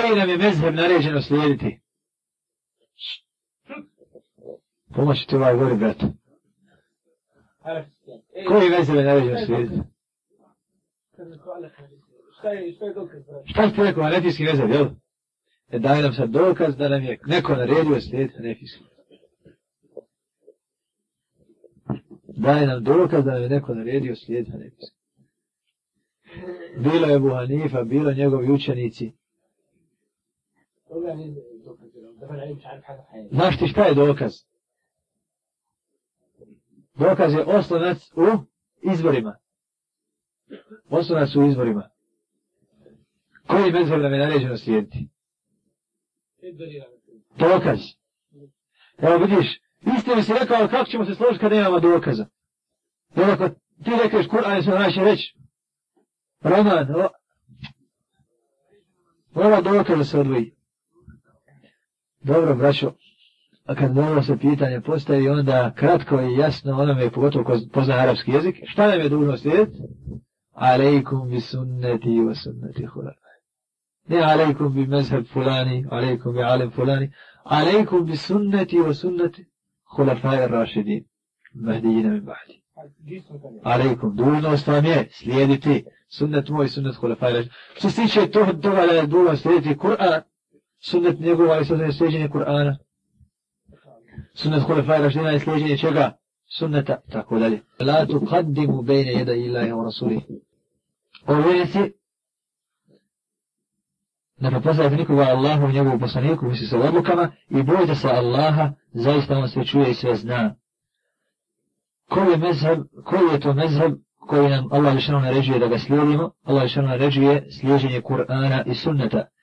koji nam je mezheb naređeno slijediti? Pomoći ti ovaj gori, brate. Koji mezheb je naređeno slijediti? Šta je, šta je dokaz? Šta je ti rekao, mezheb, jel? E daj nam sad dokaz da nam je neko naredio slijediti anetijski. Daj nam dokaz da nam je neko naredio slijediti anetijski. Bilo je Buhanifa, bilo njegovi učenici, Znaš ti šta je dokaz? Dokaz je oslonac u izborima. Oslonac u izborima. Koji mezar nam je naređeno slijediti? Dokaz. Evo vidiš, isto mi si rekao, ali kako ćemo se složiti kad nemamo dokaza? Jer ako ti rekeš Kur'an, jesmo naše reći, Roman, ovo, ovo dokaz da se odvoji. Dobro, braćo, kad dobro se pitanje postavi, onda kratko i jasno, ono me pogotovo ko pozna arapski jezik, šta nam je dužno slijediti? Aleikum bi sunneti i sunneti hulafaj. Ne aleikum bi mezheb fulani, aleikum bi alem fulani, aleikum bi sunneti i sunneti hulafaj rašidin. Mahdi i nam imbahdi. Aleikum, dužnost vam je slijediti sunnet moj, sunnet hulafaj rašidin. Što se tiče toga da je dužno slijediti Kur'an, sunnet njegova i sada je sljeđenje Kur'ana. Sunnet Hulefaj Rašdina je sljeđenje čega? Sunneta, tako dalje. La tu kaddimu bejne jeda ilaha u rasuli. O vjenici, ne prepoznajte nikoga Allahu i njegovu poslaniku, misli sa odlukama i bojte se Allaha, zaista on sve čuje i sve zna. Koji je, mezheb, koji je to mezheb koji nam Allah lišano naređuje da ga slijedimo? Allah lišano naređuje slijeđenje Kur'ana i sunneta.